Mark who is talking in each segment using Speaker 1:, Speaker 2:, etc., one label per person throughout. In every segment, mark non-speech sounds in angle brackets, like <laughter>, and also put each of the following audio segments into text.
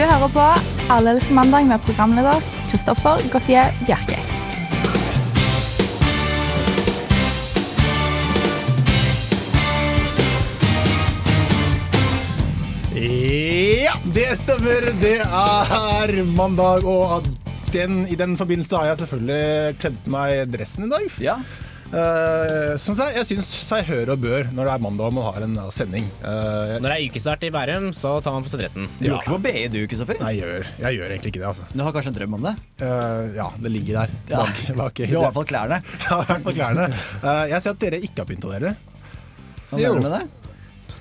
Speaker 1: Du hører på Alle elsker mandag med programleder Kristoffer Gautier Bjerke.
Speaker 2: Ja, det stemmer. Det er mandag, og den, i den forbindelse har jeg selvfølgelig kledd på meg dressen i dag.
Speaker 3: Ja.
Speaker 2: Uh, synes jeg, jeg syns seg hør og bør når det er mandag og man har en uh, sending. Uh,
Speaker 4: Når det er yrkesstart i Bærum, så tar man på seg dressen.
Speaker 3: Du går ikke på BI du, Kristoffer?
Speaker 2: nei, jeg gjør, jeg gjør egentlig ikke det, altså.
Speaker 3: Du har kanskje en drøm om det?
Speaker 2: Uh, ja, det ligger der.
Speaker 3: Ja.
Speaker 2: Bak, bak,
Speaker 3: Du har i hvert fall klærne. <laughs>
Speaker 2: Ja, i hvert fall klærne. Uh, jeg ser at dere ikke har pynta dere.
Speaker 3: Hva
Speaker 2: gjør
Speaker 3: mener du med det?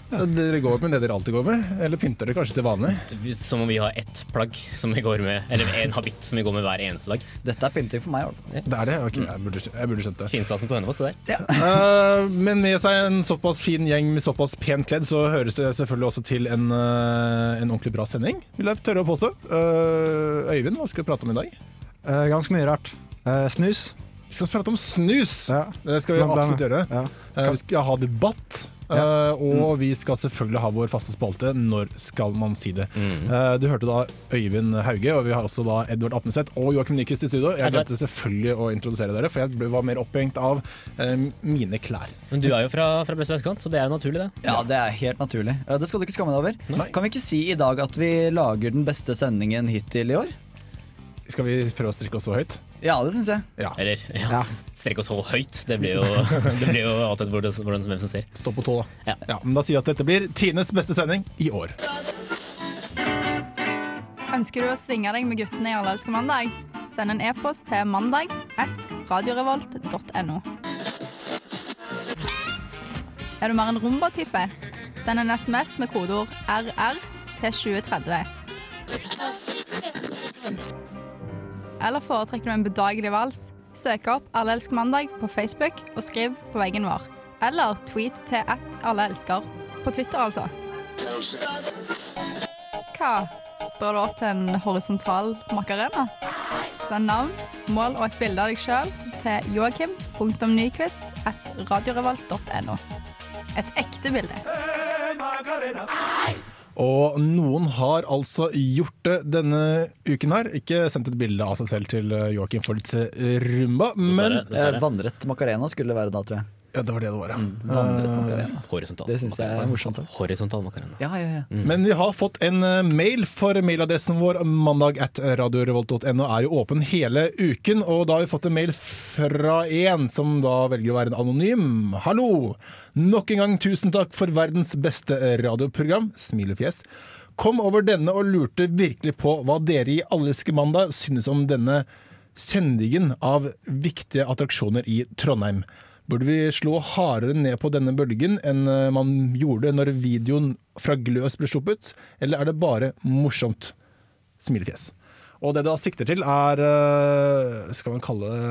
Speaker 2: Dere går med det dere alltid går med, eller pynter dere kanskje til vanlig?
Speaker 4: Som om vi har ett plagg som vi går med, eller en habitt som vi går med hver eneste dag.
Speaker 3: Dette er pynting for meg. Ja.
Speaker 2: Det er det? Ok, jeg burde, jeg burde skjønt det.
Speaker 4: Finstasen på Hønefoss, det der.
Speaker 2: Uh, <laughs> men med seg en såpass fin gjeng med såpass pent kledd, så høres det selvfølgelig også til en, uh, en ordentlig bra sending, vil jeg tørre å påstå. Uh, Øyvind, hva skal vi prate om i dag?
Speaker 5: Eh, ganske mye rart. Snus.
Speaker 2: Vi skal prate om snus!
Speaker 5: Ja.
Speaker 2: Det skal vi
Speaker 5: Blant
Speaker 2: absolutt gjøre.
Speaker 5: Ja.
Speaker 2: Uh, vi skal ha debatt. uh, og vi skal selvfølgelig ha vår faste spalte 'Når skal man si det'. Uh, du hørte da Øyvind Hauge, og vi har også da Edvard Apneseth og Joakim Nyquist i studio. Jeg glemte selvfølgelig å introdusere dere, for jeg ble- var mer opphengt av uh, mine klær.
Speaker 4: Men du er jo fra, fra beste vestkant, så det er jo naturlig, det.
Speaker 3: Ja, det er helt naturlig. Ja, Det skal du ikke skamme deg over. Kan vi ikke si i dag at vi lager den beste sendingen hittil i år?
Speaker 2: Skal vi prøve å strikke oss så høyt?
Speaker 3: Ja, det syns jeg.
Speaker 2: Ja.
Speaker 4: Eller ja, strekke oss så høyt. Det blir jo, det blir jo alltid hvordan, hvordan, hvem som ser.
Speaker 2: Stå på tå, da.
Speaker 4: Ja.
Speaker 2: men da sier jeg at dette blir Tines beste sending i år.
Speaker 1: Ønsker du å svinge deg med guttene i Alle elsker mandag? Send en e-post til mandag at radiorevolt.no. Er du mer en rumba-type? Send en SMS med kodeord RR til 2030. Eller foretrekker du en bedagelig vals? Søk opp Alle elsker mandag på Facebook og skriv på veggen vår. Eller tweet til at alle elsker. På Twitter, altså. Hva? Bør du opp til en horisontal makarena? Send navn, mål og et bilde av deg sjøl til joakim.nyquist at radiorevolt.no. Et ekte bilde.
Speaker 2: Og noen har altså gjort det denne uken her. Ikke sendt et bilde av seg selv til eh, Joakim for litt eh, rumba, men
Speaker 4: Dessverre.
Speaker 3: Eh. Vannrett Macarena skulle det være da, tror jeg.
Speaker 2: Ja, det var det det var, ja.
Speaker 3: Vannrett Macarena.
Speaker 4: Horisontal.
Speaker 3: Det syns jeg er morsomt.
Speaker 4: Horisontal makarena.
Speaker 3: Ja, ja, ja.
Speaker 2: Men vi har fått en eh, mail, for mailadressen vår mandag at radiorevolt.no er jo åpen hele uken. Og da har vi fått en mail fra en som da velger å være en anonym. Hallo! Nok en gang tusen takk for verdens beste radioprogram. Smilefjes. Kom over denne og lurte virkelig på hva dere i Alleske mandag synes om denne kjendingen av viktige attraksjoner i Trondheim. Burde vi slå hardere ned på denne bølgen enn eh, man gjorde når videoen fra Gløs ble sluppet, eller er det bare morsomt? Smilefjes. Og det det da sikter til, er eh, Skal man kalle det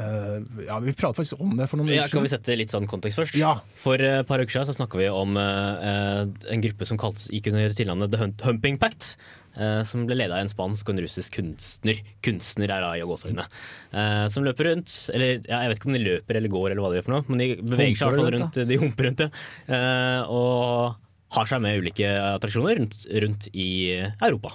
Speaker 2: eh, Ja, vi pratet faktisk om det for noen uker Ja,
Speaker 4: kan vi sette litt sånn kontekst først?
Speaker 2: Ja.
Speaker 4: For et par uker siden snakka vi om en gruppe som gikk under tilnavnet The Humping Pact. Eh, som ble leda av en spansk og en russisk kunstner. Kunstner er da i gåseøynene. Uh, som løper rundt. Eller ja, jeg vet ikke om de løper eller går, eller hva de gjør for noe, men de beveger seg i hvert fall rundt. De humper rundt, ja. Eh, og har seg med ulike attraksjoner rundt, rundt i Europa.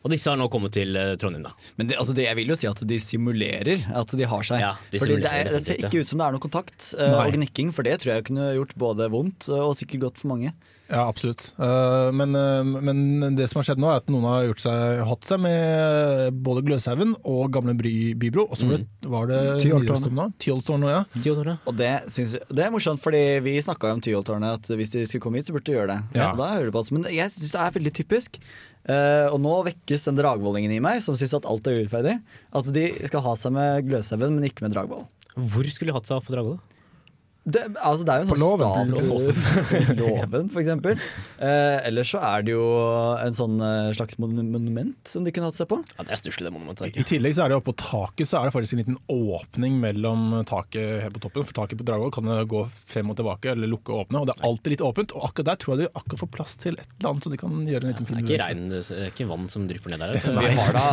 Speaker 4: Og disse har nå kommet til eh, Trondheim, da.
Speaker 3: Men det, altså det, jeg vil jo si at de simulerer at de har seg.
Speaker 4: Ja, de
Speaker 3: Fordi det, er, det ser ikke ut som det er noe kontakt eh,
Speaker 2: Nei.
Speaker 3: og gnikking, for det tror jeg kunne gjort både vondt eh, og sikkert godt for mange.
Speaker 2: Ja, absolutt. Eh, men, eh, men det som har skjedd nå, er at noen har gjort seg, hatt seg med både Gløshaugen og Gamle Bry, Bybro. Og så var det, var det
Speaker 5: Tyholttårnet.
Speaker 2: Ja.
Speaker 4: Ti år.
Speaker 3: Og det, synes, det er morsomt, fordi vi snakka om Tyholttårnet, at hvis de skulle komme hit, så burde de gjøre det.
Speaker 2: Ja.
Speaker 3: Da hører du på oss. Men jeg syns det er veldig typisk. Eh, og nå vekkes den dragvollingen i meg, som syns at alt er urettferdig. At de skal ha seg med Gløshaugen, men ikke med Dragvoll.
Speaker 4: Hvor skulle de hatt seg på Dragvoll?
Speaker 3: Det, altså det er jo en sånn
Speaker 5: låven.
Speaker 3: stat <laughs> for eksempel. Eh, ellers så er det jo en sånn eh, slags monument som de kunne hatt seg på.
Speaker 4: Ja, Det er stusslig, det monumentet.
Speaker 2: I tillegg så er det oppå taket så er det faktisk en liten åpning mellom taket her på toppen. For taket på Dragvoll kan gå frem og tilbake, eller lukke og åpne. Og det er alltid litt åpent. Og akkurat der tror jeg de akkurat får plass til et eller annet, så de kan gjøre en liten
Speaker 4: Det
Speaker 2: fin
Speaker 4: det er ikke vann som drypper ned der. <laughs>
Speaker 3: Vi har da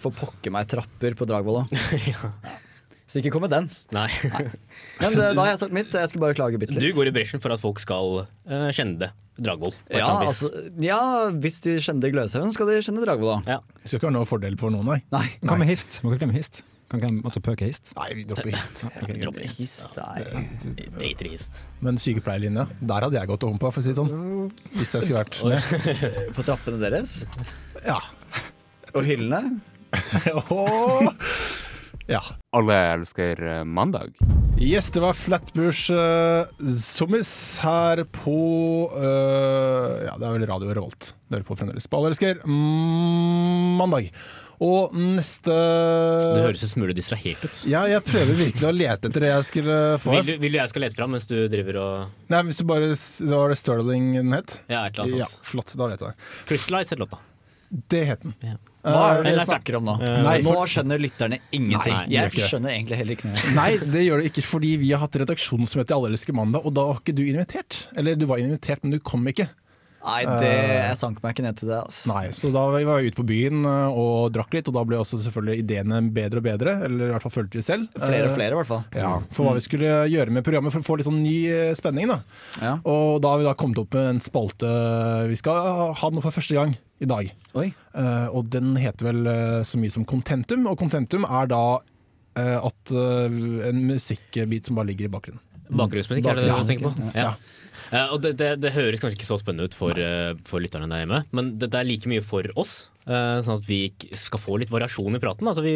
Speaker 3: for pokker meg trapper på Dragvoll òg. <laughs> Så ikke kom med den. <laughs>
Speaker 4: Nei.
Speaker 3: Men eh, da har jeg sagt mitt. Jeg skulle bare klage bitte
Speaker 4: Du går i bresjen for at folk skal uh, kjenne det. Dragvoll.
Speaker 3: Ja, altså, ja, hvis de kjenner Gløshaugen, skal de kjenne Dragvoll, da.
Speaker 4: ja.
Speaker 2: Skal ikke være noe fordel for noen, nei.
Speaker 3: Nei.
Speaker 5: Hva med hist? Må ikke glemme hist. Kan ikke måtte pøke hist.
Speaker 2: Nei, vi dropper hist. <laughs>
Speaker 4: Dropp hist.
Speaker 3: Hist, nei.
Speaker 4: Driter i hist.
Speaker 2: Men sykepleierlinja, der hadde jeg gått om på, for å si det sånn. Hvis jeg skulle vært med.
Speaker 3: På trappene deres.
Speaker 2: Ja.
Speaker 3: Og hyllene. <laughs>
Speaker 2: Åh. Ja.
Speaker 6: Alle elsker eh, mandag.
Speaker 2: Yes, det var Flatbush uh, Zombies her på uh, Ja, det er vel Radio Revolt. Dere på fremdeles Alle elsker mm, mandag. Og neste
Speaker 4: Du høres en smule distrahert ut.
Speaker 2: Ja, jeg prøver virkelig å lete etter det jeg skulle få.
Speaker 4: Vil, du- vil du jeg skal lete fram mens du driver og
Speaker 2: Nei, hvis du bare Da var det Sterling den het?
Speaker 4: Ja, et eller annet
Speaker 2: Ja, flott. Da vet jeg det.
Speaker 4: Crystallize het låta.
Speaker 2: Det het den.
Speaker 4: Ja.
Speaker 3: Hva er det
Speaker 4: Eh,
Speaker 3: dere snakker om nå?
Speaker 2: Nei, for...
Speaker 3: Nå skjønner lytterne ingenting.
Speaker 2: Nei,
Speaker 3: jeg skjønner egentlig heller ikke noe. <laughs>
Speaker 2: Nei, det gjør det ikke fordi vi har hatt redaksjonsmøte i Alle elsker mandag, og da var ikke du invitert. Eller du var invitert, men du kom ikke.
Speaker 3: Nei, det, jeg sank meg ikke ned til det. Altså.
Speaker 2: Nei, Så da var vi ute på byen eh, og drakk litt, og da ble også selvfølgelig ideene bedre og bedre. Eller i hvert fall følte vi selv.
Speaker 3: Flere og
Speaker 2: Eh,
Speaker 3: flere, i hvert fall.
Speaker 2: Ja, For hva vi skulle gjøre med programmet for å få litt sånn ny eh, spenning. da
Speaker 3: Ja.
Speaker 2: Og da har vi da kommet opp med en spalte Vi skal ha den for første gang i dag.
Speaker 3: Oi.
Speaker 2: Eh, og den heter vel eh, så mye som Contentum, og Contentum er da eh, at eh, en musikkbit som bare ligger i bakgrunnen.
Speaker 4: Bakgrunnsmusikk, er det det du tenker på?
Speaker 2: Ja. ja.
Speaker 4: Eh, og det, det, det høres kanskje ikke så spennende ut for, uh, for lytterne der hjemme, men det, det er like mye for oss. Uh, sånn at vi skal få litt variasjon i praten. Altså vi,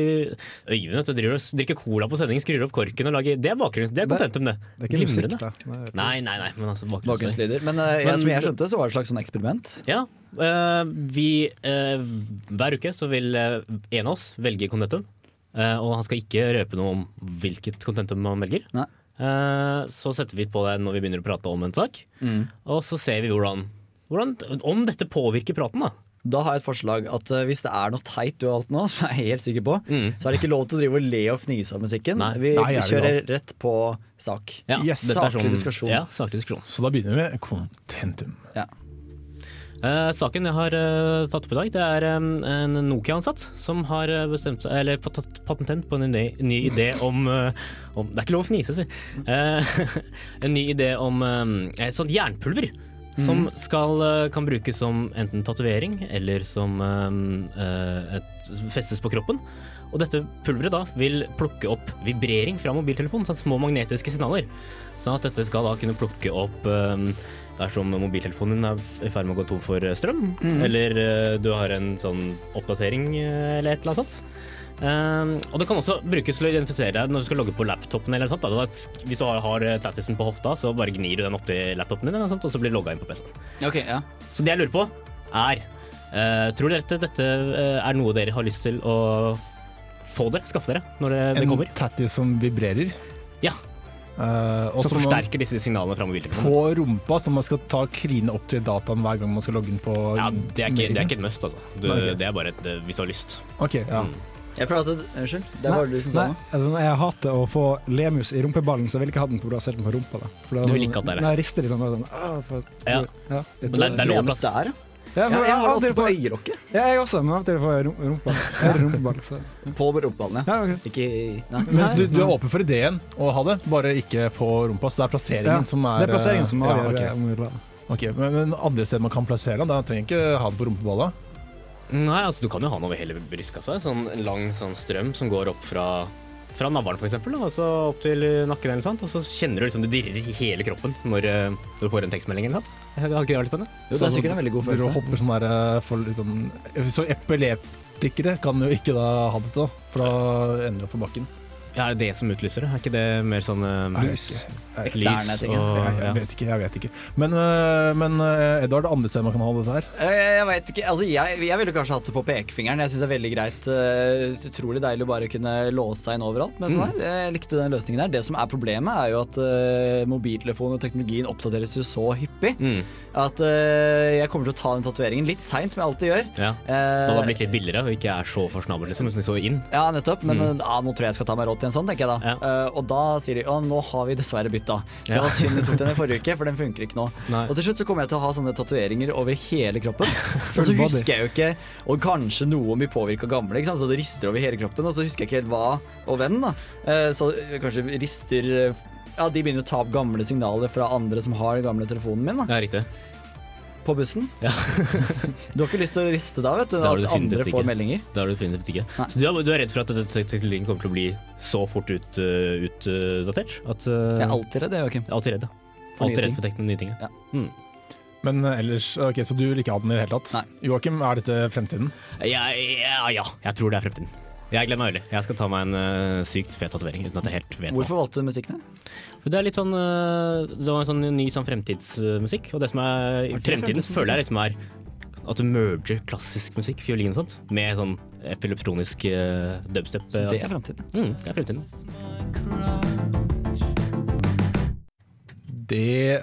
Speaker 4: Øyvind du, driver og drikker cola på sending, skrur opp korken og lager Det er bakgrunn, det er contentum, det.
Speaker 5: Det er ikke musikk, da.
Speaker 4: Nei, nei, nei. Men altså.
Speaker 3: Bakgrunnslyder. Men, uh,
Speaker 4: Men-
Speaker 3: som jeg skjønte, så var det et slags sånn eksperiment.
Speaker 4: Ja. eh, vi eh, Hver uke så vil en av oss velge contentum. eh, og han skal ikke røpe noe om hvilket contentum man velger.
Speaker 3: Nei.
Speaker 4: Eh, så setter vi på det når vi begynner å prate om en sak,
Speaker 3: Mm.
Speaker 4: og så ser vi hvordan, hvordan Om dette påvirker praten, da.
Speaker 3: Da har jeg et forslag at eh, hvis det er noe teit du har valgt nå, <laughs> som jeg er helt sikker på,
Speaker 4: Mm.
Speaker 3: så er det ikke lov til å drive og le og fnise av musikken.
Speaker 4: Nei.
Speaker 3: Vi
Speaker 2: Nei, vi kjører
Speaker 3: kjører rett på sak.
Speaker 4: Ja,
Speaker 2: Yes,
Speaker 3: saklig diskusjon.
Speaker 4: Ja, saklig diskusjon.
Speaker 2: Så da begynner vi med Contentum.
Speaker 3: Ja.
Speaker 4: Eh, saken jeg har eh, tatt opp i dag, det er eh, en Nokia-ansatt som har bestemt seg, eller tatt patent på en ny, ny idé om, eh, om Det er ikke lov å fnise, si. Eh, <laughs> en ny idé om et sånt jernpulver. Som skal, eh, kan brukes som enten tatovering eller som et, festes på kroppen. Og dette pulveret da vil plukke opp vibrering fra mobiltelefonen, sånn små magnetiske signaler. Sånn at dette skal da kunne plukke opp dersom mobiltelefonen din er i ferd med å gå tom for strøm, strøm, eller eh, du har en sånn oppdatering eh, eller et eller annet sånt. Eh, og det kan også brukes til å identifisere deg når du skal logge på laptopen. eller sånt. Da. Hvis du har, eh, tattisen på hofta, så bare gnir du den opp til laptopen din, eller sånt, og så blir du logga inn på PC-en.
Speaker 3: Ok, ja.
Speaker 4: Så det jeg lurer på, er uh, Tror dere dette eh, er noe dere har lyst til å få dere, skaffe dere, når det, det
Speaker 2: En tattis som vibrerer.
Speaker 4: Ja.
Speaker 2: Eh, og
Speaker 4: Som
Speaker 2: som man-
Speaker 4: forsterker disse signalene fra mobiltelefonen.
Speaker 2: På rumpa, så man skal ta kline opp til dataen hver gang man skal logge inn på
Speaker 4: Ja, det er ikke, det er ikke et must, altså. Du,
Speaker 2: Nei, okay.
Speaker 4: Det er bare et, eh, hvis du har lyst.
Speaker 2: Ok, ja.
Speaker 4: Mm.
Speaker 3: Jeg pratet, at det, Unnskyld, det var du som sa
Speaker 5: Nei,
Speaker 3: noe.
Speaker 5: altså, jeg hater å få lemus i rumpeballen, så jeg vil ikke ha den på plassert den på rumpa. Da. For da
Speaker 4: Du vil ikke at det er det?
Speaker 5: Jeg rister liksom sånn ah, for,
Speaker 4: Ja.
Speaker 5: ja, litt
Speaker 4: Men det er- det er lov å
Speaker 3: Lemus
Speaker 4: plass.
Speaker 3: der, ja.
Speaker 5: for,
Speaker 3: ja. Jeg har det ofte på øyelokket.
Speaker 5: Ja, jeg også, men av og til får jeg rum- rumpeball.
Speaker 3: På rumpeballen, ja.
Speaker 5: ja, okay.
Speaker 3: Ikke Nei.
Speaker 2: Du, du er åpen for ideen å ha det, bare ikke på rumpa. Så det er plasseringen
Speaker 5: Ja,
Speaker 2: som er
Speaker 5: Det er plasseringen som
Speaker 2: ja,
Speaker 5: avgjør
Speaker 2: ok.
Speaker 5: det, om vi vil ha det.
Speaker 2: Ok, men, men andre steder man kan plassere den, da trenger ikke ha den på rumpeballa.
Speaker 4: Nei, altså du kan jo ha den over hele brystkassa. Sånn lang sånn strøm som går opp fra, fra navlen f.eks., Altså opp til nakken, eller sant? og så kjenner du liksom det dirrer i hele kroppen når, eh, når du får en tekstmelding eller noe. Har ikke det vært spennende?
Speaker 3: Jo, det er sikkert en veldig god
Speaker 2: følelse.
Speaker 3: følelse.
Speaker 2: hopper sånn der eh, for sånn Så epileptikere kan jo ikke da ha dette, da, for da ender du opp på bakken.
Speaker 4: Ja, Er det det som utlyser det? Er ikke det mer sånn uh,
Speaker 2: Lys.
Speaker 3: Eksterne ting,
Speaker 4: og-
Speaker 2: Jeg,
Speaker 4: ja.
Speaker 2: jeg vet ikke, jeg vet ikke. Men, uh, men uh, Edvard, andre steder man kan ha dette her?
Speaker 3: Jeg vet ikke, altså jeg, jeg ville kanskje hatt det på pekefingeren. Jeg syns det er veldig greit. Utrolig deilig å bare kunne låse seg inn overalt. Men sånn her, jeg likte den løsningen der. Det som er problemet, er jo at uh, mobiltelefonen og teknologien oppdateres jo så hyppig
Speaker 4: Mm,
Speaker 3: at jeg kommer til å ta den tatoveringen litt seint, som jeg alltid gjør.
Speaker 4: ja. Da hadde det blitt litt billigere og ikke er så fasjonabelt, liksom, så inn.
Speaker 3: Ja, nettopp. Men
Speaker 4: Mm.
Speaker 3: ja, nå tror jeg jeg skal ta meg råd til en sånn, tenker jeg da.
Speaker 4: Ja.
Speaker 3: Uh, og da sier de å, nå har vi dessverre bytta. Det var synd du tok den i forrige uke, for den funker ikke nå.
Speaker 4: Nei.
Speaker 3: Og til slutt så kommer jeg til å ha sånne tatoveringer over hele kroppen. <laughs> og så husker jeg jo ikke Og kanskje noen blir påvirka gamle, ikke sant? så det rister over hele kroppen. Og så husker jeg ikke helt hva og hvem, da. Uh, så kanskje rister eh, Ja, de begynner å ta opp gamle signaler fra andre som har gamle telefonen min, da.
Speaker 4: Ja, riktig.
Speaker 3: På bussen.
Speaker 4: Ja. <laughs>
Speaker 3: Du har ikke lyst til å riste da, vet du. At andre får meldinger.
Speaker 4: Det har du definitivt ikke.
Speaker 3: Nei.
Speaker 4: Så du er, du er redd for at denne teknologien kommer til å bli så fort ut, uh, utdatert? At, uh,
Speaker 3: Jeg er alltid redd, Joakim.
Speaker 4: alltid redd, ja. Alltid redd for tekno- nye ting. ja.
Speaker 3: Ja.
Speaker 4: Mm.
Speaker 2: Men eh, ellers, ok, Så du vil ikke ha den i det hele tatt? Joakim, er dette fremtiden?
Speaker 4: Ja, ja, ja, jeg tror det er fremtiden. Jeg gleder meg veldig. Jeg skal ta meg en uh, sykt fet tatovering uten at jeg helt vet.
Speaker 3: Hvorfor valgte du musikken din?
Speaker 4: For det er litt sånn uh, Det var en sånn ny sånn fremtidsmusikk. Og det som er i fremtiden, føler jeg liksom er at du merger klassisk musikk, fiolin og sånt, med sånn elektronisk uh, dubstep.
Speaker 3: Så det er fremtiden.
Speaker 4: mm, det er fremtiden.
Speaker 2: Det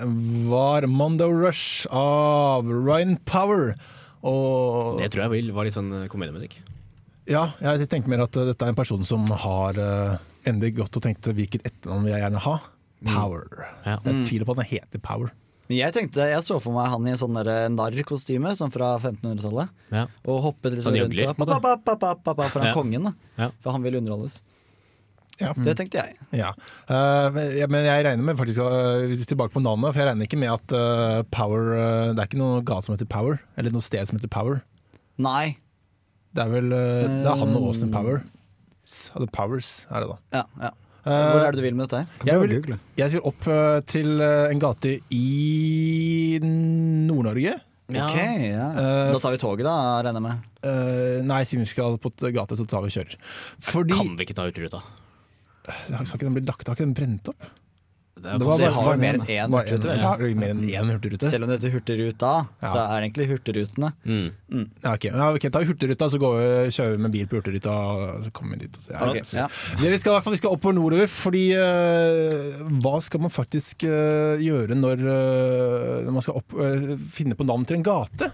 Speaker 2: var Mondo Rush av Ryan Power. Og
Speaker 4: Det tror jeg vil, var litt sånn komediemusikk.
Speaker 2: Ja, jeg tenkte mer at uh, dette er en person som har uh, endelig gått og tenkt hvilket etternavn vil jeg gjerne ha. Power.
Speaker 4: Ja.
Speaker 2: Jeg tviler på at den heter Power.
Speaker 3: Men jeg tenkte, jeg så for meg han i en sånn narr-kostyme sånn fra 1500-tallet.
Speaker 4: Ja.
Speaker 3: Og hoppet liksom
Speaker 4: Sånn
Speaker 3: rundt
Speaker 4: gjøgler,
Speaker 3: og
Speaker 4: på en måte.
Speaker 3: pa, pa, pa, pa, pa, for han
Speaker 4: Ja.
Speaker 3: kongen, da.
Speaker 4: Ja.
Speaker 3: For han ville underholdes.
Speaker 2: Ja.
Speaker 3: Det tenkte jeg.
Speaker 2: Ja. Uh, men- jeg regner med faktisk uh, Hvis vi tilbake på navnet, for jeg regner ikke med at uh, Power uh, Det er ikke noe gate som heter Power, eller noe sted som heter Power.
Speaker 3: Nei.
Speaker 2: Det er vel uh, Det er han og Austin Power. The Powers er det da.
Speaker 3: Ja, ja.
Speaker 2: Uh,
Speaker 3: Hvor er det du vil med dette her?
Speaker 2: Jeg vil- Jeg skal opp uh, til uh, en gate i Nord-Norge.
Speaker 4: Ja.
Speaker 3: Ok, ja.
Speaker 2: Eh,
Speaker 3: Da tar vi toget, da, regner jeg med.
Speaker 2: Uh, nei, siden vi skal på et gate, så tar vi og kjører. Fordi
Speaker 4: Kan vi ikke ta Hurtigruta?
Speaker 2: Skal ikke den bli lagt? Har ikke den brent opp?
Speaker 4: Det er
Speaker 2: Det var
Speaker 3: Det
Speaker 2: bare-
Speaker 3: har jo mer enn én
Speaker 2: Bare en- ja. mer enn én hurtigrute.
Speaker 3: Selv om det heter Hurtigruta,
Speaker 2: Ja.
Speaker 3: så er det egentlig Hurtigrutene.
Speaker 4: Mm.
Speaker 2: Ja, ok, ja, ok, ta Hurtigruta, så går vi, kjører vi med bil på Hurtigruta, og så kommer vi dit. Og så, ja,
Speaker 3: Ok, ja.
Speaker 2: Det vi skal, i hvert fall, vi skal oppover nordover, fordi uh, hva skal man faktisk uh, gjøre når, uh, når man skal opp, finne på navn til en gate?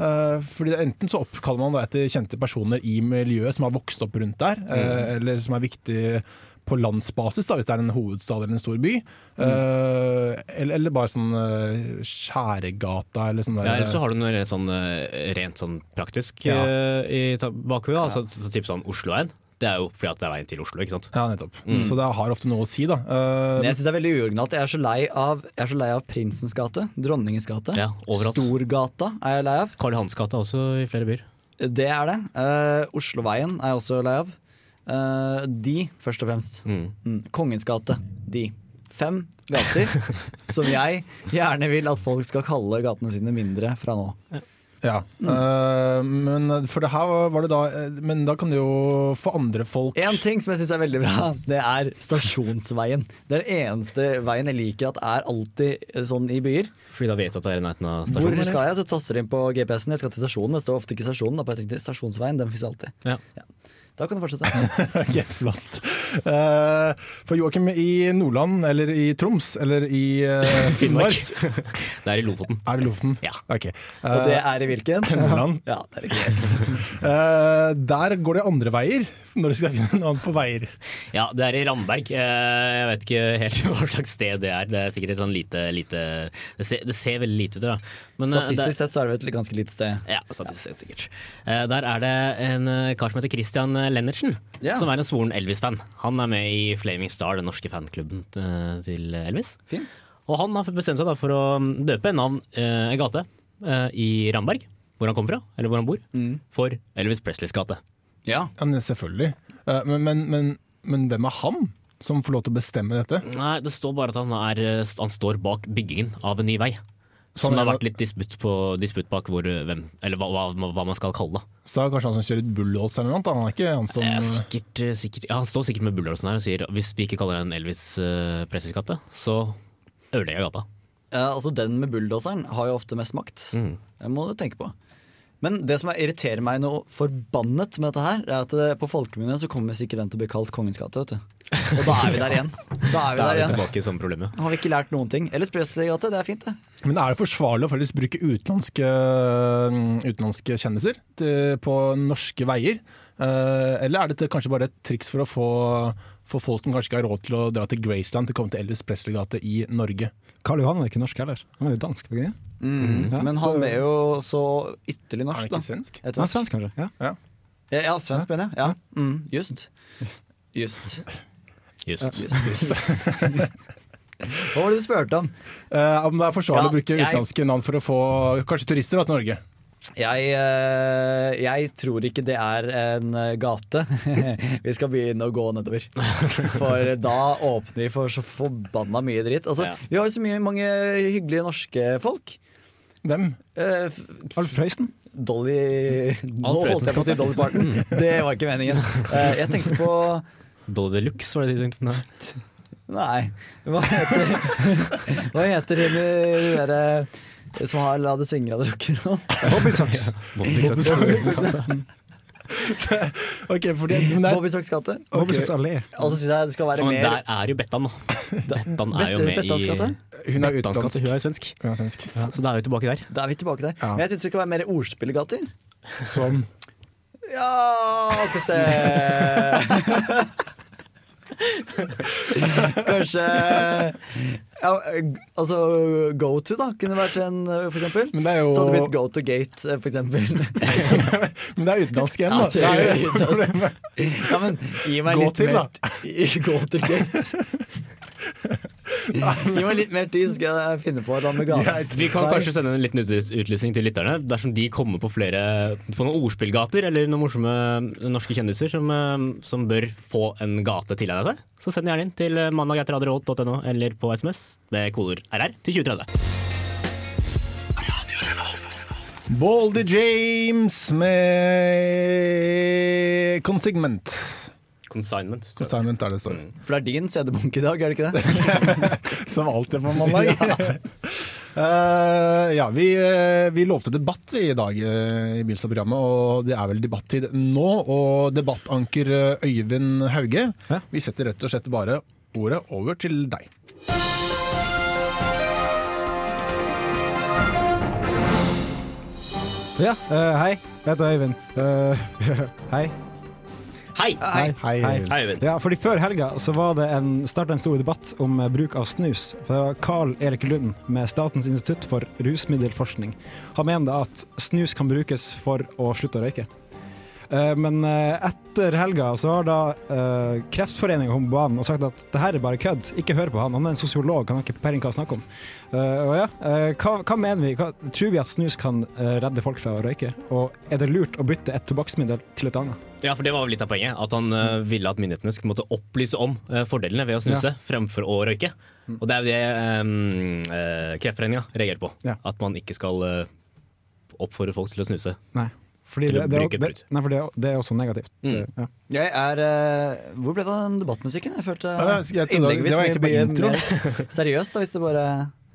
Speaker 2: Eh, fordi Enten så oppkaller man det etter kjente personer i miljøet som har vokst opp rundt der, mm. eller som er viktig på landsbasis, da, hvis det er en hovedstad eller en stor by. Eh, eller, eller bare sånn uh, Skjæregata eller sånn.
Speaker 4: Ja, Eller så har du noe rent sånn, eh, rent sånn praktisk
Speaker 2: Ja.
Speaker 4: uh, i bakhodet. Ja. Altså, så typ sånn Osloveien. Det er jo fordi at det er veien til Oslo, ikke sant.
Speaker 2: Ja, nettopp. Så det har ofte noe å si, da. Uh,
Speaker 3: Men jeg syns det er veldig uoriginalt. Jeg er så lei av, jeg er så lei av Prinsens gate, Dronningens gate,
Speaker 4: Ja, overalt.
Speaker 3: Storgata er jeg lei av.
Speaker 4: Karl Hans gate også i flere byer.
Speaker 3: Det er det. Uh, Osloveien er jeg også lei av. Eh, de, først og fremst.
Speaker 4: Mm.
Speaker 3: Mm. Kongens gate. De. Fem gater <laughs> som jeg gjerne vil at folk skal kalle gatene sine mindre fra nå.
Speaker 2: ja. Eh, men for det her var det da eh, Men da kan du jo få andre folk
Speaker 3: En ting som jeg syns er veldig bra, det er Stasjonsveien. Det er den eneste veien jeg liker at er alltid sånn i byer.
Speaker 4: Fordi da vet du at det er i nærheten av
Speaker 3: Hvor skal jeg? Så taster du inn på GPS-en. Jeg skal til stasjonen. Det står ofte ikke stasjonen. Da jeg tenkte Stasjonsveien, den fins alltid.
Speaker 4: Ja.
Speaker 3: Da kan du fortsette. <laughs>
Speaker 2: Ok, flott. Uh, for Joakim i Nordland, eller i Troms, eller i uh, <laughs>
Speaker 4: Finnmark. <laughs> Det er i Lofoten.
Speaker 2: Er det Lofoten?
Speaker 4: Ja.
Speaker 2: Ok.
Speaker 3: Og det er i hvilken?
Speaker 2: Nordland.
Speaker 3: Ja, det er i yes.
Speaker 2: uh, der går det andre veier, når du skal finne navn på veier.
Speaker 4: Ja, det er i Ramberg. Eh, Jeg vet ikke helt <laughs> hva slags sted det er. Det er sikkert et sånn lite, lite det, ser, det ser veldig lite ut, da. Men, eh,
Speaker 3: Statistisk sett så er det et ganske lite sted.
Speaker 4: Ja, statistisk sett sikkert. Eh, Der er det en kar som heter Christian Lennertsen,
Speaker 3: Ja.
Speaker 4: som er en svoren Elvis-fan. Han er med i Flaming Star, den norske fanklubben til Elvis.
Speaker 3: Fint.
Speaker 4: Og han har bestemt seg da for å mm, døpe en navn, en gate, i Ramberg, hvor han kommer fra, eller hvor han bor,
Speaker 3: Mm.
Speaker 4: for Elvis Presleys gate.
Speaker 3: Ja.
Speaker 2: Ja, selvfølgelig. Eh, men, men, men, men hvem er han som får lov til å bestemme dette?
Speaker 4: Nei, det står bare at han, er, eh, han står bak byggingen av en ny vei.
Speaker 2: Så
Speaker 4: Som det har vært litt disputt, på, disputt bak hvor, eh, hvem, eller hva, hva, hva man skal kalle det.
Speaker 2: Så er det kanskje han som kjører bulldogs eller noe annet? Han er ikke han som
Speaker 4: Eh, sikkert, sikkert, ja, han står sikkert med bulldogsen her og sier hvis vi ikke kaller den en Elvis uh, så ødelegger jeg gata.
Speaker 3: Ja, altså Den med bulldoseren har jo ofte mest makt.
Speaker 4: Mm.
Speaker 3: Det må du tenke på. Men det som irriterer meg noe forbannet med dette her, er at på folkemunne så kommer sikkert den til å bli kalt Kongens gate. vet du. Og da er vi der <laughs> igjen. Da er vi
Speaker 4: Da er vi
Speaker 3: igjen.
Speaker 4: tilbake i samme problemet.
Speaker 3: Har vi ikke lært noen ting. Ellers Presley gate, det er fint, det.
Speaker 2: Men er det forsvarlig å faktisk bruke utenlandske, utenlandske kjendiser til, på norske veier? Eh, eller er dette kanskje bare et triks for å få, for folk som kanskje ikke har råd til å dra til Graceland til å komme til Elvis Presley-gate i Norge.
Speaker 5: Karl Johan er ikke norsk heller. Han er jo dansk. Ikke?
Speaker 3: Mm.
Speaker 5: Ja,
Speaker 3: Men
Speaker 5: så-
Speaker 3: han er jo så ytterlig
Speaker 2: Er
Speaker 3: norsk,
Speaker 2: han
Speaker 3: da.
Speaker 2: ikke svensk?
Speaker 5: Han er svensk, kanskje? Ja.
Speaker 3: Ja, ja svensk mener jeg. Ja. Mm, just. Just.
Speaker 4: Just.
Speaker 3: just. Hva var det du spurte om?
Speaker 2: Eh, om det er forsvarlig
Speaker 3: Ja,
Speaker 2: å bruke utenlandske navn for å få kanskje turister da, til Norge?
Speaker 3: Jeg, eh, jeg tror ikke det er en eh, gate <laughs> vi skal begynne å gå nedover. For da åpner vi for så forbanna mye dritt. Altså,
Speaker 4: Ja.
Speaker 3: Vi har jo så mye, mange hyggelige norske folk.
Speaker 2: Hvem?
Speaker 3: Uh,
Speaker 5: Alf Prøysen?
Speaker 3: Dolly Nå holdt jeg på å si Dolly Parton. <laughs> Det var ikke meningen. Uh, jeg tenkte på
Speaker 4: Dolly Deluxe, var det de tenkte på? Nei.
Speaker 3: Nei, hva heter <laughs> Hva heter hun i de derre som har La det svinge, av det rocker og
Speaker 5: Bobby Socks.
Speaker 4: Bobby Socks. <laughs> <laughs>
Speaker 2: Ok, for det, men det er,
Speaker 3: Bobby Socks gate.
Speaker 5: Okay. Allé.
Speaker 3: Og så syns jeg det skal være
Speaker 4: Ja, men
Speaker 3: mer
Speaker 4: der er jo Bettan, da. <laughs> Bettan er jo med i
Speaker 3: Bettans gate?
Speaker 2: hun er utenlandsk.
Speaker 4: Hun er svensk.
Speaker 2: Hun er svensk.
Speaker 4: Så da er vi tilbake der.
Speaker 3: Da er vi tilbake der.
Speaker 2: Ja.
Speaker 3: Men jeg syns det skal være mer ordspillegater.
Speaker 2: Som
Speaker 3: Ja, skal vi se <laughs> Kanskje ja, Altså Go to, da, kunne vært en, for eksempel.
Speaker 2: Jo
Speaker 3: Så hadde det blitt Go to Gate, for eksempel. <laughs>
Speaker 2: Men det er utenlandsk igjen, da.
Speaker 3: Ja,
Speaker 2: Det er
Speaker 3: utenlandsk. Ja, men gi meg
Speaker 2: Gå
Speaker 3: litt
Speaker 2: til,
Speaker 3: mer
Speaker 2: da. <laughs>
Speaker 3: Gå til Gate. <laughs> Gi meg litt mer tid, så skal jeg finne på et.
Speaker 2: Greit.
Speaker 4: Vi kan kanskje sende en liten utlysning til lytterne. Dersom de kommer på flere På noen ordspillgater eller noen morsomme norske kjendiser som, eh, som bør få en gate tilegnet seg, så send gjerne inn til mandag eller på SMS med koder RR til 2030.
Speaker 2: Baldy James med Consignment.
Speaker 4: Consignment.
Speaker 2: Consignment er det står.
Speaker 3: For det er din CD-bunke i dag, er det ikke det? <laughs>
Speaker 2: Som alltid på mandag. <laughs> Eh, ja, vi, eh, vi lovte debatt i dag uh, i Bilstad-programmet, og det er vel debattid nå. Og debattanker Øyvind Hauge,
Speaker 5: Ja.
Speaker 2: vi setter rett og slett bare ordet over til deg.
Speaker 5: Ja, uh, hei. Jeg heter Øyvind. Eh, <laughs> hei.
Speaker 4: Hei!
Speaker 3: Hei.
Speaker 2: Hei.
Speaker 5: Hei.
Speaker 4: Hei, Øyvind.
Speaker 5: Ja, fordi Før helga så var det en, en stor debatt om eh, bruk av snus. For det var Carl Erik Lund med Statens institutt for rusmiddelforskning. Han mener at snus kan brukes for å slutte å røyke. Eh, Men eh, etter helga så har da uh, Kreftforeningen kommet på banen og sagt at det her er bare kødd. Ikke hør på han. Han er en sosiolog, han har ikke peiling hva han snakker om. Eh, og ja, eh, hva, hva mener vi? Hva, tror vi at snus kan eh, redde folk fra å røyke? Og er det lurt å bytte et tobakksmiddel til et annet?
Speaker 4: Ja, for Det var vel litt av poenget. At han eh, ville at myndighetene skulle måtte opplyse om eh, fordelene ved å snuse fremfor å røyke. Og det er jo det um, Kreftforeninga reagerer på.
Speaker 5: Ja.
Speaker 4: At man ikke skal eh, oppfordre folk til å snuse.
Speaker 5: Nei. Fordi
Speaker 4: Til
Speaker 5: det,
Speaker 4: å
Speaker 5: det,
Speaker 4: bruke
Speaker 5: det, nei, for det, det er også negativt.
Speaker 4: Mm.
Speaker 5: Ja.
Speaker 3: Jeg er uh, Hvor ble det av den debattmusikken? Jeg følte
Speaker 2: jeg- jeg
Speaker 3: innlegget
Speaker 2: det var egentlig bare intro. <laughs>
Speaker 3: seriøst, da, hvis det bare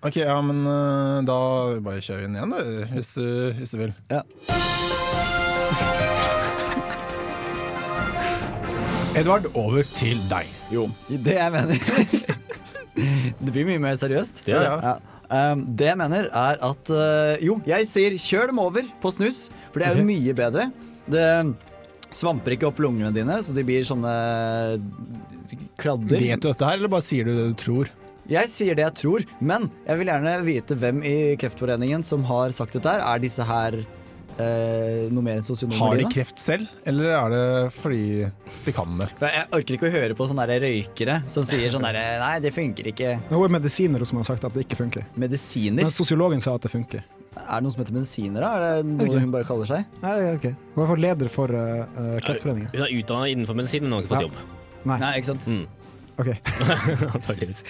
Speaker 2: Ok, ja, men uh, da bare kjør inn igjen, da, hvis du, hvis du vil.
Speaker 3: Ja. <laughs>
Speaker 2: Edvard, over til deg.
Speaker 3: Jo, det jeg mener <laughs> Det blir mye mer seriøst.
Speaker 2: Ja, ja.
Speaker 3: Ja. Um, det jeg mener, er at uh, Jo, jeg sier kjør dem over på snus, for det er jo mye bedre. Det svamper ikke opp lungene dine, så de blir sånne kladder.
Speaker 2: Vet du dette her, eller bare sier du det du tror?
Speaker 3: Jeg sier det jeg tror, men jeg vil gjerne vite hvem i Kreftforeningen som har sagt dette her. Er disse her eh, noe mer enn sosionomer?
Speaker 2: Har de kreft selv, eller er det fordi de kan det?
Speaker 3: Jeg orker ikke å høre på sånne røykere som sier sånn derre Nei, det funker ikke.
Speaker 5: Det er medisinere som har sagt at det ikke funker.
Speaker 3: Medisiner?
Speaker 5: Men sosiologen sa at det funker.
Speaker 3: Er det noe som heter medisiner, da? Er det noe
Speaker 5: okay.
Speaker 3: hun bare kaller seg?
Speaker 5: Nei, det ok. Hun er for leder for uh, Kreftforeningen.
Speaker 4: Hun er utdanna innenfor medisin, men hun har ikke fått
Speaker 5: Ja.
Speaker 4: jobb.
Speaker 5: Nei.
Speaker 3: Nei, ikke sant?
Speaker 4: Mm.
Speaker 5: Ok. <laughs>
Speaker 4: Antageligvis.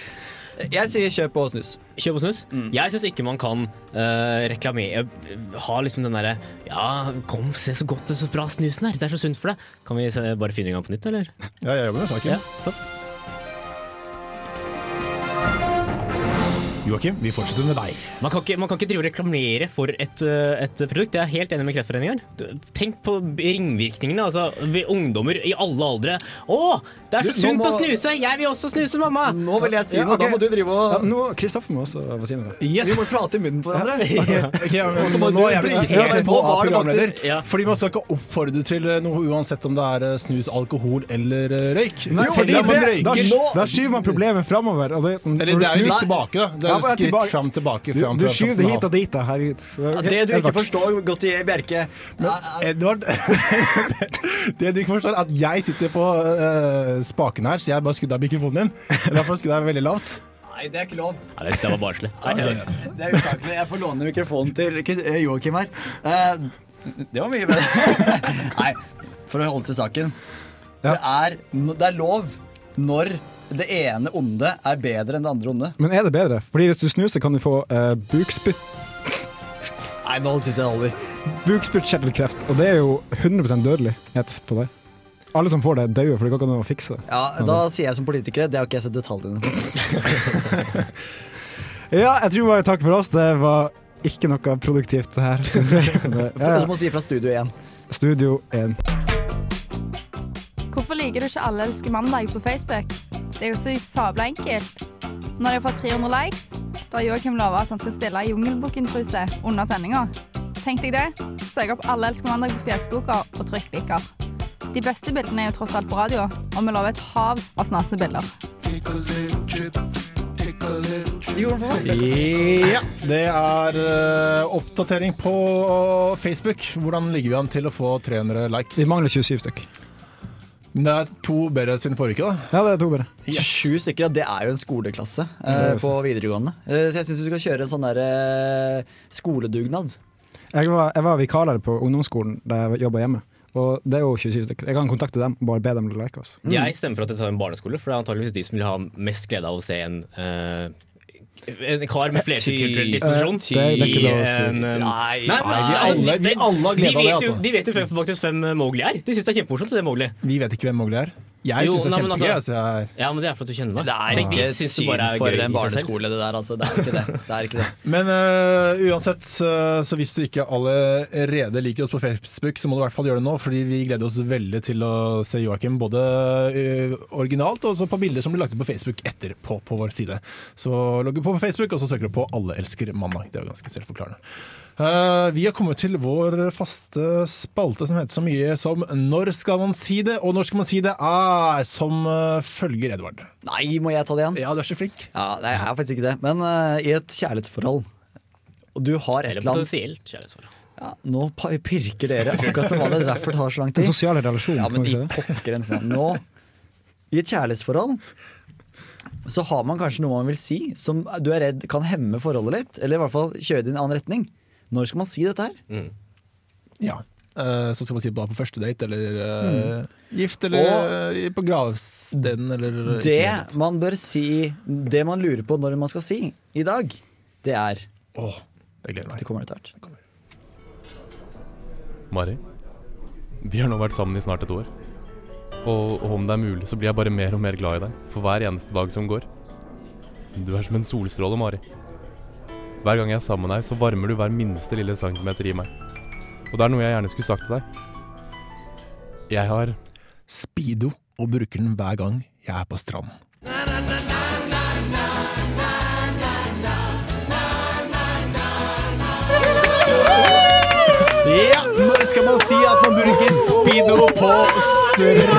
Speaker 3: Jeg sier kjøp og snus.
Speaker 4: Kjøp og snus.
Speaker 3: Mm.
Speaker 4: Jeg syns ikke man kan uh, reklamere Ha liksom den derre Ja, kom, se så godt og så bra snusen er. Det er så sunt for deg. Kan vi se, bare finne en gang på nytt, eller?
Speaker 2: Ja, jeg jobber med saken.
Speaker 4: Ja, flott.
Speaker 2: Joakim, vi fortsetter med deg.
Speaker 4: Man kan, ikke, man kan ikke drive og reklamere for et, eh, et produkt. Jeg er helt enig med Kreftforeningen. Tenk på ringvirkningene. Altså, vi ungdommer i alle aldre. Å, det er så
Speaker 3: Du,
Speaker 4: sunt
Speaker 3: må-
Speaker 4: å snuse! Jeg vil også snuse, mamma!
Speaker 3: Nå vil jeg si
Speaker 5: Ja,
Speaker 3: noe, da må du drive
Speaker 5: Ja,
Speaker 3: og
Speaker 5: nå, Kristoffer må også få si noe.
Speaker 2: Yes!
Speaker 3: Vi må prate i munnen på hverandre.
Speaker 2: Ok, <laughs> ja, men
Speaker 3: må
Speaker 2: nå er
Speaker 3: bringe
Speaker 2: helt på av
Speaker 3: det
Speaker 2: programleder.
Speaker 3: faktisk-
Speaker 4: Ja.
Speaker 2: Fordi man skal ikke oppfordre til eh, noe uansett om det er eh, snus, alkohol eller røyk.
Speaker 5: Nei,
Speaker 2: Selv
Speaker 5: fordi
Speaker 2: om man
Speaker 5: det, da, da skyver man problemet framover. Og det, som,
Speaker 2: Eller det er jo litt
Speaker 5: snuser-
Speaker 2: tilbake, da. Jo skritt
Speaker 5: tilbake.
Speaker 2: fram, tilbake.
Speaker 5: Du, du skyver det hit og dit, da. Herregud.
Speaker 3: Ja, det du ikke forstår, Gautier Bjerke
Speaker 2: Edvard, <laughs> det du ikke forstår, er at jeg sitter på uh, spaken her, så jeg bare skrudde av mikrofonen din. Derfor skrudde jeg veldig lavt.
Speaker 3: Nei, det er ikke lov.
Speaker 4: Ja, det var barnslig. Jeg-
Speaker 3: Det er usaklig. Jeg får låne mikrofonen til eh, Joakim her. Uh, Det var mye bedre. <laughs> Nei, for å holde til saken.
Speaker 5: Ja.
Speaker 3: Det, er, det er lov når det ene onde er bedre enn det andre onde.
Speaker 5: Men er det bedre? Fordi hvis du snuser, kan du få uh, bukspytt
Speaker 3: Nei, nå syns jeg det holder.
Speaker 5: bukspyttkjertelkreft, og det er jo 100% dødelighet på det. Alle som får det, dauer, for det går ikke an å fikse det.
Speaker 3: Ja, Da sier jeg som politiker, det har ikke jeg sett detaljene på. <laughs>
Speaker 5: Ja, jeg tror bare takk for oss. Det var ikke noe produktivt her, syns jeg. <laughs> Det- Ja,
Speaker 3: Du må si fra studio 1.
Speaker 5: Studio 1.
Speaker 1: Hvorfor liker du ikke Alle elsker mandag på Facebook? Det er jo så sabla enkelt. Når de har fått 300 likes, da har Joakim lova at han skal stille Jungelbukken-truse under sendinga. Tenk deg det. Søk opp Alle elsker mandag på Facebooka og trykk liker. De beste bildene er jo tross alt på radio, og vi lover et hav av snaste bilder.
Speaker 2: Ja, det er eh, oppdatering på Facebook. Hvordan ligger vi an til å få 300 likes?
Speaker 5: Vi mangler 27 stykk.
Speaker 2: Men det er to bedre siden forrige uke, da.
Speaker 5: Ja, det er to bedre.
Speaker 3: 27 stykker, ja, det er jo en skoleklasse eh, på videregående. Eh, så jeg syns du skal kjøre en sånn der eh, skoledugnad.
Speaker 5: Jeg var, jeg var vikarlærer på ungdomsskolen da jeg jobba hjemme. Og det er jo 27 stykker. Jeg kan kontakte dem og bare be dem like oss.
Speaker 4: Jeg stemmer for at jeg tar en barneskole, for det er antageligvis de som vil ha mest glede av å se en eh, en kar med flerkulturell disposisjon
Speaker 5: Eh, det er ikke lov å si.
Speaker 4: en, Nei,
Speaker 3: Nei,
Speaker 4: Nei,
Speaker 2: Nei, vi alle, vi alle har
Speaker 4: de
Speaker 2: glede av det, altså.
Speaker 4: de vet jo faktisk hvem Mowgli er. De syns det er kjempemorsomt. så det Mowgli.
Speaker 2: Vi vet ikke hvem Mowgli er. Jeg syns det er kjempegøy.
Speaker 4: altså-
Speaker 2: Altså, jeg
Speaker 4: Ja, men det er for at du kjenner meg.
Speaker 3: Det er
Speaker 4: de
Speaker 3: ikke et syn
Speaker 4: er
Speaker 3: for en barneskole, det der. Altså. Det er ikke det. det, er ikke det. <laughs>
Speaker 2: Men uh, uansett, så, hvis du ikke allerede liker oss på Facebook, så må du i hvert fall gjøre det nå, fordi vi gleder oss veldig til å se Joakim både øh, originalt og også på bilder som blir lagt ut på Facebook etterpå på vår side. Så logg på på Facebook, og så søker du på Alle elsker mandag. Det er jo ganske selvforklarende. Eh, vi har kommet til vår faste spalte som heter så mye som Når skal man si det? Og når skal man si det er som uh, følger Edvard.
Speaker 3: Nei, må jeg ta det igjen?
Speaker 2: Ja, du er så flink.
Speaker 3: Ja, nei, jeg er faktisk ikke det. Men uh, i et kjærlighetsforhold, og du har et
Speaker 4: Eller
Speaker 3: eller annet
Speaker 4: potensielt kjærlighetsforhold.
Speaker 3: ja, Nå pirker dere akkurat som vanlig, det har så lang
Speaker 5: En
Speaker 3: Den
Speaker 5: sosiale relasjon,
Speaker 3: Ja, men i pokkerens navn. Nå, i et kjærlighetsforhold, så har man kanskje noe man vil si som du er redd kan hemme forholdet litt, eller i hvert fall kjøre det i en annen retning. Når skal man si dette her?
Speaker 2: Ja. Uh, så skal man si det på første date, eller eh, gift, eller eh, på gravsteden, eller
Speaker 3: Det man bør si, det man lurer på når man skal si i dag, det er
Speaker 2: Åh, det gleder meg
Speaker 3: Det kommer etter hvert.
Speaker 7: Mari, vi har nå vært sammen i snart et år. Og, og om det er mulig, så blir jeg bare mer og mer glad i deg for hver eneste dag som går. Du er som en solstråle, Mari. Hver gang jeg er sammen med deg, så varmer du hver minste lille centimeter i meg. Og det er noe jeg gjerne skulle sagt til deg. Jeg har
Speaker 2: Speedo, og bruker den hver gang jeg er på stranden. Ja, når skal man si at man bruker speedo på stranden?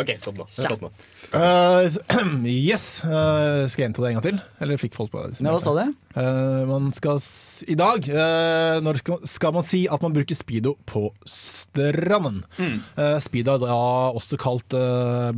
Speaker 4: OK, stopp nå. Stopp nå.
Speaker 2: Eh, <clears throat> yes, Uh, skal jeg gjenta det en gang til? Eller fikk folk på det?
Speaker 3: Ja, hva sa du?
Speaker 2: Eh, man skal I dag uh, når skal, skal man si at man bruker speedo på stranden. Eh, speedo er da også kalt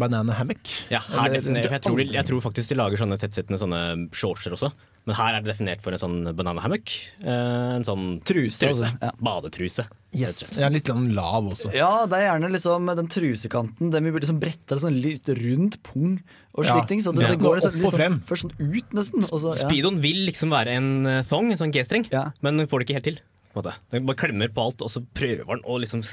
Speaker 2: banana hammock.
Speaker 4: Ja, her
Speaker 2: Eller-
Speaker 4: jeg, tror, de- jeg tror faktisk de lager sånne tettsittende sånne shortser også. Men her er det definert for en sånn banana hammock. Eh, en sånn
Speaker 3: Truse, truse. Ja.
Speaker 4: Badetruse.
Speaker 2: Yes. Ja, litt lav også.
Speaker 3: Ja, det er gjerne liksom den trusekanten. Den vi liksom bretter sånn litt rundt pung og
Speaker 2: Ja,
Speaker 3: slik ting. Så det,
Speaker 2: ja.
Speaker 3: det
Speaker 2: går
Speaker 3: liksom,
Speaker 2: liksom,
Speaker 3: først sånn ut, nesten. Og så, ja.
Speaker 4: Speedoen vil liksom være en eh, thong, en sånn G-streng,
Speaker 3: Ja.
Speaker 4: men den får det ikke helt til. Den bare klemmer på alt, og så prøver den å liksom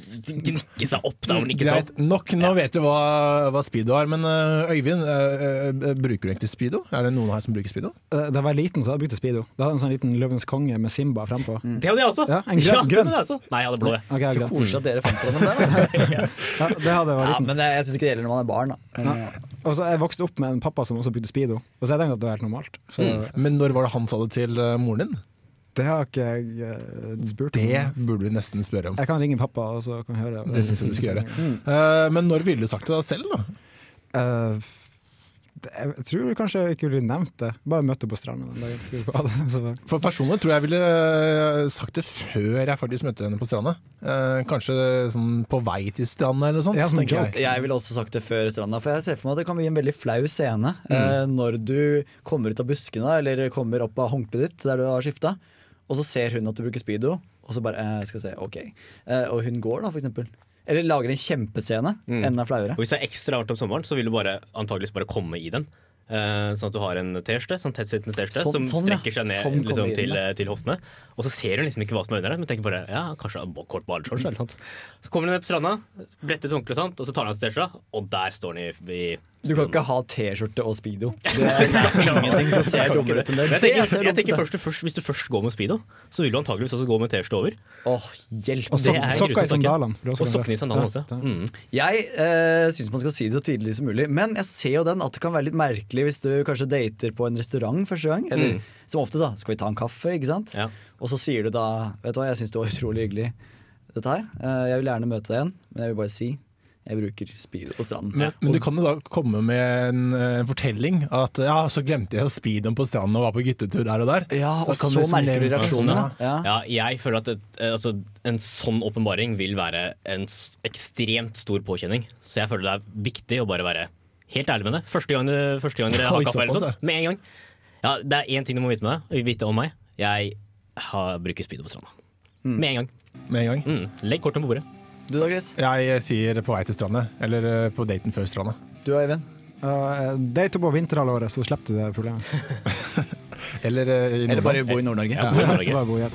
Speaker 4: gnikke seg opp da. ikke
Speaker 2: Greit nok, nå vet du hva, hva speedo er. Men øh, Øyvind, øh, øh, bruker du egentlig speedo? Er det noen her som bruker speedo?
Speaker 5: Eh, Da jeg var liten, så hadde jeg brukt speedo. Da hadde jeg en sånn liten Løvens konge med Simba frempå.
Speaker 4: Det hadde jeg også.
Speaker 5: Ja, en grønn-
Speaker 4: det
Speaker 5: grønn.
Speaker 4: også. Nei, jeg hadde blå.
Speaker 5: Okay,
Speaker 3: Så koselig at dere fant på den der. <laughs>
Speaker 5: Ja, det hadde jeg var
Speaker 3: Ja,
Speaker 5: liten.
Speaker 3: men det, jeg syns ikke det gjelder når man er barn. Da. Men,
Speaker 5: Ja. Og så Jeg vokste opp med en pappa som også brukte speedo, og så jeg tenkte at det var helt normalt. Så
Speaker 2: Men når var det han sa det til moren din?
Speaker 5: Det har ikke jeg eh, spurt om.
Speaker 2: Det burde du nesten spørre om.
Speaker 5: Jeg kan ringe pappa, og så kan vi høre.
Speaker 2: Det syns jeg du skal gjøre. Eh, men når ville du sagt det selv, da?
Speaker 5: Uh, det- jeg tror kanskje jeg ikke ville nevnt det. Bare møtte på stranda den dagen. Det.
Speaker 2: For personlig tror jeg ville sagt det før jeg faktisk møtte henne på stranda. Eh, kanskje sånn på vei til stranda eller noe sånt.
Speaker 5: Ja,
Speaker 2: tenker jeg.
Speaker 3: Jeg ville også sagt det før stranda, for jeg ser for meg at det kan bli en veldig flau scene eh, når du kommer ut av buskene eller kommer opp av håndkleet ditt der du har skifta, og så ser hun at du bruker speedo, og så bare eh, skal se, ok. Eh, og hun går, da, for eksempel. Eller lager en kjempescene. Enda flauere.
Speaker 4: Og hvis det er ekstra varmt om sommeren, så vil du bare antageligvis bare komme i den. Eh, sånn at du har en T-skjorte, sånn tettsittende T-skjorte
Speaker 3: Sånn-
Speaker 4: som
Speaker 3: sånn,
Speaker 4: strekker seg ned
Speaker 3: Sånn
Speaker 4: liksom, til, eh, til hoftene. Og så ser hun liksom ikke hva som er under der, men tenker bare ja, kanskje kort badeshorts. Så kommer hun ned på stranda, bretter et håndkle og så tar hun av seg T-skjorta, og der står hun i, i
Speaker 3: Du kan ikke ha T-skjorte og speedo. <laughs> Det er ingenting som ser dummere ut enn det.
Speaker 4: Jeg tenker, jeg tenker først, først, Hvis du først går med speedo, så vil du antakeligvis også gå med T-skjorte over.
Speaker 3: Åh, hjelp.
Speaker 5: og
Speaker 4: er
Speaker 5: sokker i sandalene. også
Speaker 4: Og sokkene i sandalene også.
Speaker 5: Ja,
Speaker 4: Mm.
Speaker 3: Jeg uh, syns man skal si det så tidlig som mulig, men jeg ser jo den at det kan være litt merkelig hvis du kanskje dater på en restaurant første gang. Eller
Speaker 4: Mm.
Speaker 3: som ofte, da. Skal vi ta en kaffe, ikke sant?
Speaker 4: Ja.
Speaker 3: Og så sier du da Vet du hva, jeg syns det var utrolig hyggelig, dette her. Uh, jeg vil gjerne møte deg igjen, men jeg vil bare si jeg bruker speedo på stranden.
Speaker 2: Men, men du kan jo da komme med en, en fortelling at ja, så glemte jeg speedoen på stranden og var på guttetur der og der.
Speaker 3: Ja, og
Speaker 2: kan
Speaker 3: så
Speaker 2: du liksom
Speaker 3: merker du
Speaker 2: reaksjonen
Speaker 3: reaksjonene.
Speaker 2: Ja.
Speaker 3: Ja.
Speaker 4: Jeg føler at et, eh, altså, en sånn åpenbaring vil være en ekstremt stor påkjenning. Så jeg føler det er viktig å bare være helt ærlig med det. Første gang, første gang dere har kaffe, eller sånt, med en gang. Ja, det er én ting du må vite, med vite om meg. Jeg har, bruker speedo på stranda. Med en gang.
Speaker 2: Med en gang.
Speaker 4: Mm. Legg kortene på bordet.
Speaker 3: Du da, Chris?
Speaker 2: Jeg sier på vei til stranda, eller øh, på daten før stranda.
Speaker 3: Du og Eivind?
Speaker 5: Uh, Date på vinterhalvåret, så slipper du det problemet. <laughs>
Speaker 2: Eller, uh, i
Speaker 3: Eller bare bo i Nord-Norge?
Speaker 4: Ja, ja, Nord.
Speaker 5: Bare bo igjen.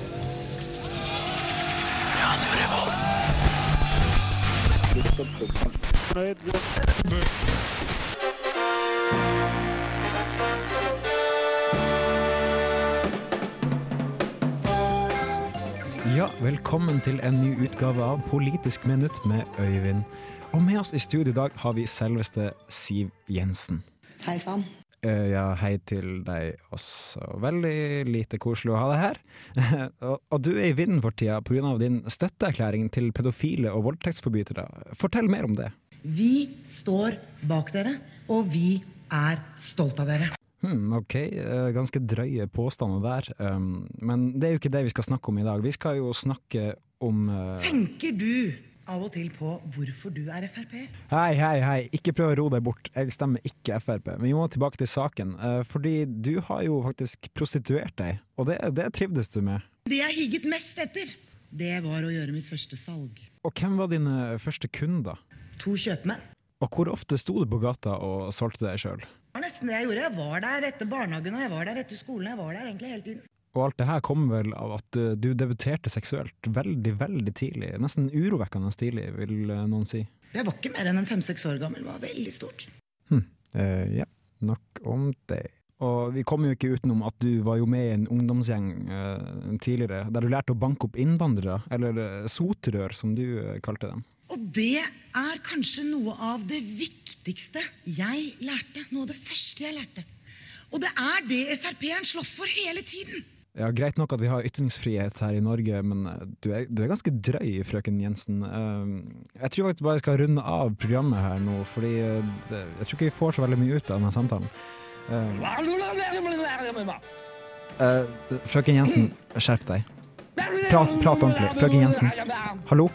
Speaker 5: Ja, velkommen til en ny utgave av Politisk minutt med Øyvind. Og med oss i studio i dag har vi selveste Siv Jensen.
Speaker 8: Hei sann.
Speaker 5: Eh, Ja, hei til deg også. Veldig lite koselig å ha deg her. <laughs> og, og du er i vinden for tida pga. din støtteerklæring til pedofile og voldtektsforbrytere. Fortell mer om det.
Speaker 8: Vi står bak dere, og vi er stolt av dere.
Speaker 5: Hmm, ok, eh, ganske drøye påstander der. Um, men det er jo ikke det vi skal snakke om i dag. Vi skal jo snakke om eh,
Speaker 8: Tenker du av og til på hvorfor du er Frp-er?
Speaker 5: Hei, hei, hei, ikke prøv å ro deg bort. Jeg stemmer ikke Frp. Men vi må tilbake til saken. eh, fordi du har jo faktisk prostituert deg, og det, det trivdes du med.
Speaker 8: Det jeg higget mest etter, det var å gjøre mitt første salg.
Speaker 5: Og hvem var dine første kunder?
Speaker 8: To kjøpmenn.
Speaker 5: Og hvor ofte sto du på gata og solgte deg sjøl?
Speaker 8: Det var nesten det jeg gjorde. Jeg var der etter barnehagen, og jeg var der etter skolen. Jeg var der egentlig hele tiden.
Speaker 5: Og alt det her kom vel av at uh, du debuterte seksuelt veldig, veldig tidlig. Nesten urovekkende tidlig, vil uh, noen si.
Speaker 8: Jeg var ikke mer enn en fem-seks år gammel. Det var veldig stort.
Speaker 5: Eh, ja, nok om det. Og vi kommer jo ikke utenom at du var jo med i en ungdomsgjeng eh, tidligere, der du lærte å banke opp innvandrere, eller uh, sotrør, som du eh, kalte dem.
Speaker 8: Og det er kanskje noe av det viktigste jeg lærte. Noe av det første jeg lærte. Og det er det Frp-en slåss for hele tiden.
Speaker 5: Ja, Greit nok at vi har ytringsfrihet her i Norge, men eh, du er, du er ganske drøy, frøken Jensen. Eh, jeg tror faktisk bare skal runde av programmet her nå, fordi eh, jeg tror ikke vi får så veldig mye ut av denne samtalen. Eh, eh, frøken Jensen, skjerp deg. Prat, prat ordentlig. Frøken Jensen. Hallo?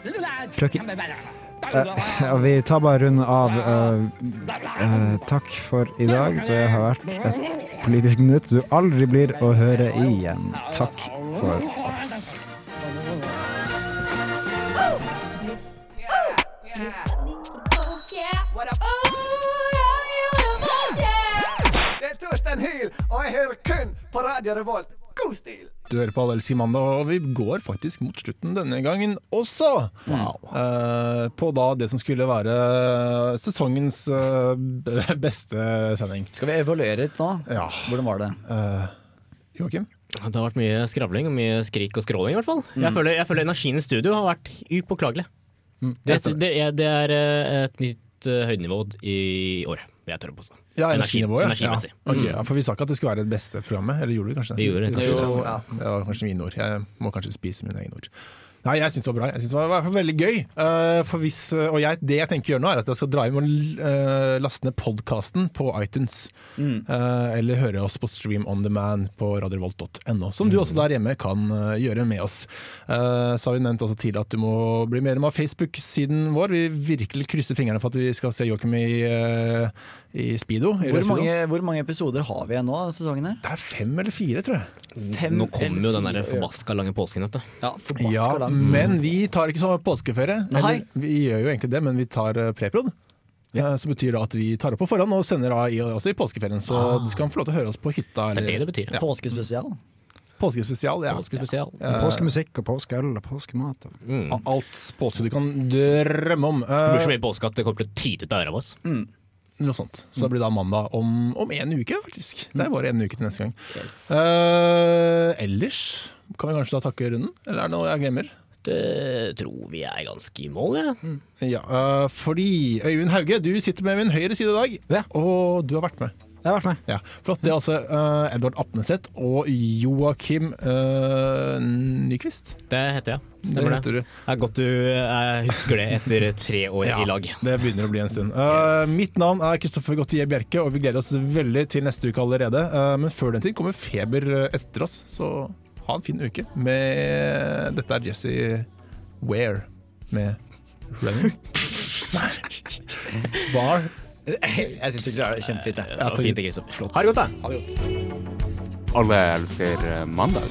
Speaker 5: Frøken uh, vi tar bare runde av. Uh, takk for i dag. Det har vært et politisk minutt du aldri blir å høre igjen. Takk for oss.
Speaker 9: Det er Torstein Hyl, og jeg hører kun på Radio Revolt. God
Speaker 2: Du hører på Adel mandag, og vi går faktisk mot slutten denne gangen også. Eh, på da det som skulle være sesongens uh, <laughs> beste sending.
Speaker 3: Skal vi evaluere litt nå?
Speaker 2: Ja.
Speaker 3: Hvordan var det?
Speaker 2: Uh, Joakim?
Speaker 4: Det har vært mye skravling og mye skrik og skråling, i hvert fall. Jeg, føler, jeg føler energien i studio har vært upåklagelig. Det, det, er, det er eh, et nytt eh, høydenivå i år, vil jeg tørre påstå.
Speaker 2: Ja,
Speaker 4: Energi-
Speaker 2: energinivået.
Speaker 4: energimessig.
Speaker 2: Ja. Okay, ja, for vi sa ikke at det skulle være det beste programmet, eller gjorde vi kanskje det?
Speaker 4: Vi gjorde det.
Speaker 2: Det var kanskje mine ord. Jeg må kanskje spise mine egne ord. Nei, jeg syns det var bra. Jeg synes det var veldig gøy. Eh, for hvis, og jeg, det jeg tenker å gjøre nå, er at jeg skal dra hjem og eh, laste ned podkasten på iTunes. Eh, eller høre oss på Stream on demand på radiovolt.no, som du også der hjemme kan eh, gjøre med oss. Eh, så har vi nevnt også tidligere at du må bli medlem av Facebook-siden vår. Vi virkelig krysser fingrene for at vi skal se Joakim i, eh, i Speedo. i
Speaker 3: Hvor mange, hvor mange episoder har vi igjen nå denne sesongen? her?
Speaker 2: Det er fem eller fire, tror jeg.
Speaker 3: Fem
Speaker 4: Nå kommer jo den der forbaska lange påsken, vet du.
Speaker 3: Ja, forbaska
Speaker 2: Ja,
Speaker 3: lang.
Speaker 2: Men vi tar ikke sånn påskeferie. Eller, vi gjør jo egentlig det, men vi tar eh, preprod. Ja. Så betyr det at vi tar opp på forhånd og sender av i, også i påskeferien. Så du skal få lov til å høre oss på hytta.
Speaker 4: Det er
Speaker 2: Eller,
Speaker 4: det det betyr.
Speaker 3: Påskespesial.
Speaker 2: Påskespesial. Ja.
Speaker 4: Påskespesial.
Speaker 5: Påskemusikk og påskeøl og påskemat. Og.
Speaker 4: Mm.
Speaker 2: Alt påske du kan drømme om.
Speaker 4: Det blir så
Speaker 2: Eh,
Speaker 4: mye påske at det kommer til å tyte ut av øra våre.
Speaker 2: Noe sånt. Så det blir da mandag om, om en uke, faktisk. Det er bare en uke til neste gang.
Speaker 3: Yes.
Speaker 2: Uh, ellers kan vi kanskje da takke runden? Eller er det noe jeg glemmer?
Speaker 4: Det tror vi er ganske i mål, ja.
Speaker 2: Ja, uh, fordi Øyvind Hauge, du sitter med min høyre side i dag,
Speaker 5: Ja.
Speaker 2: og du har vært med.
Speaker 5: Jeg har vært med.
Speaker 2: Ja, Flott. Det er altså uh, Edvard Apneseth og Joakim uh, Nyquist.
Speaker 4: Det heter jeg. Stemmer det.
Speaker 2: det.
Speaker 4: Det er godt du eh, husker det etter tre år
Speaker 2: Ja,
Speaker 4: i lag.
Speaker 2: Det begynner å bli en stund. Eh, Mitt navn er Kristoffer Gautier Bjerke, og vi gleder oss veldig til neste uke allerede. Uh, men før den tid kommer Feber etter oss, så ha en fin uke. Med Dette er Jesse Ware med Running. Nei. <laughs> Bar. <laughs>
Speaker 3: Jeg syns det er kjempefint. jeg.
Speaker 4: Det var fint, Kristoffer. Ha det godt, da.
Speaker 2: Ha det godt.
Speaker 6: Alle elsker eh, mandag.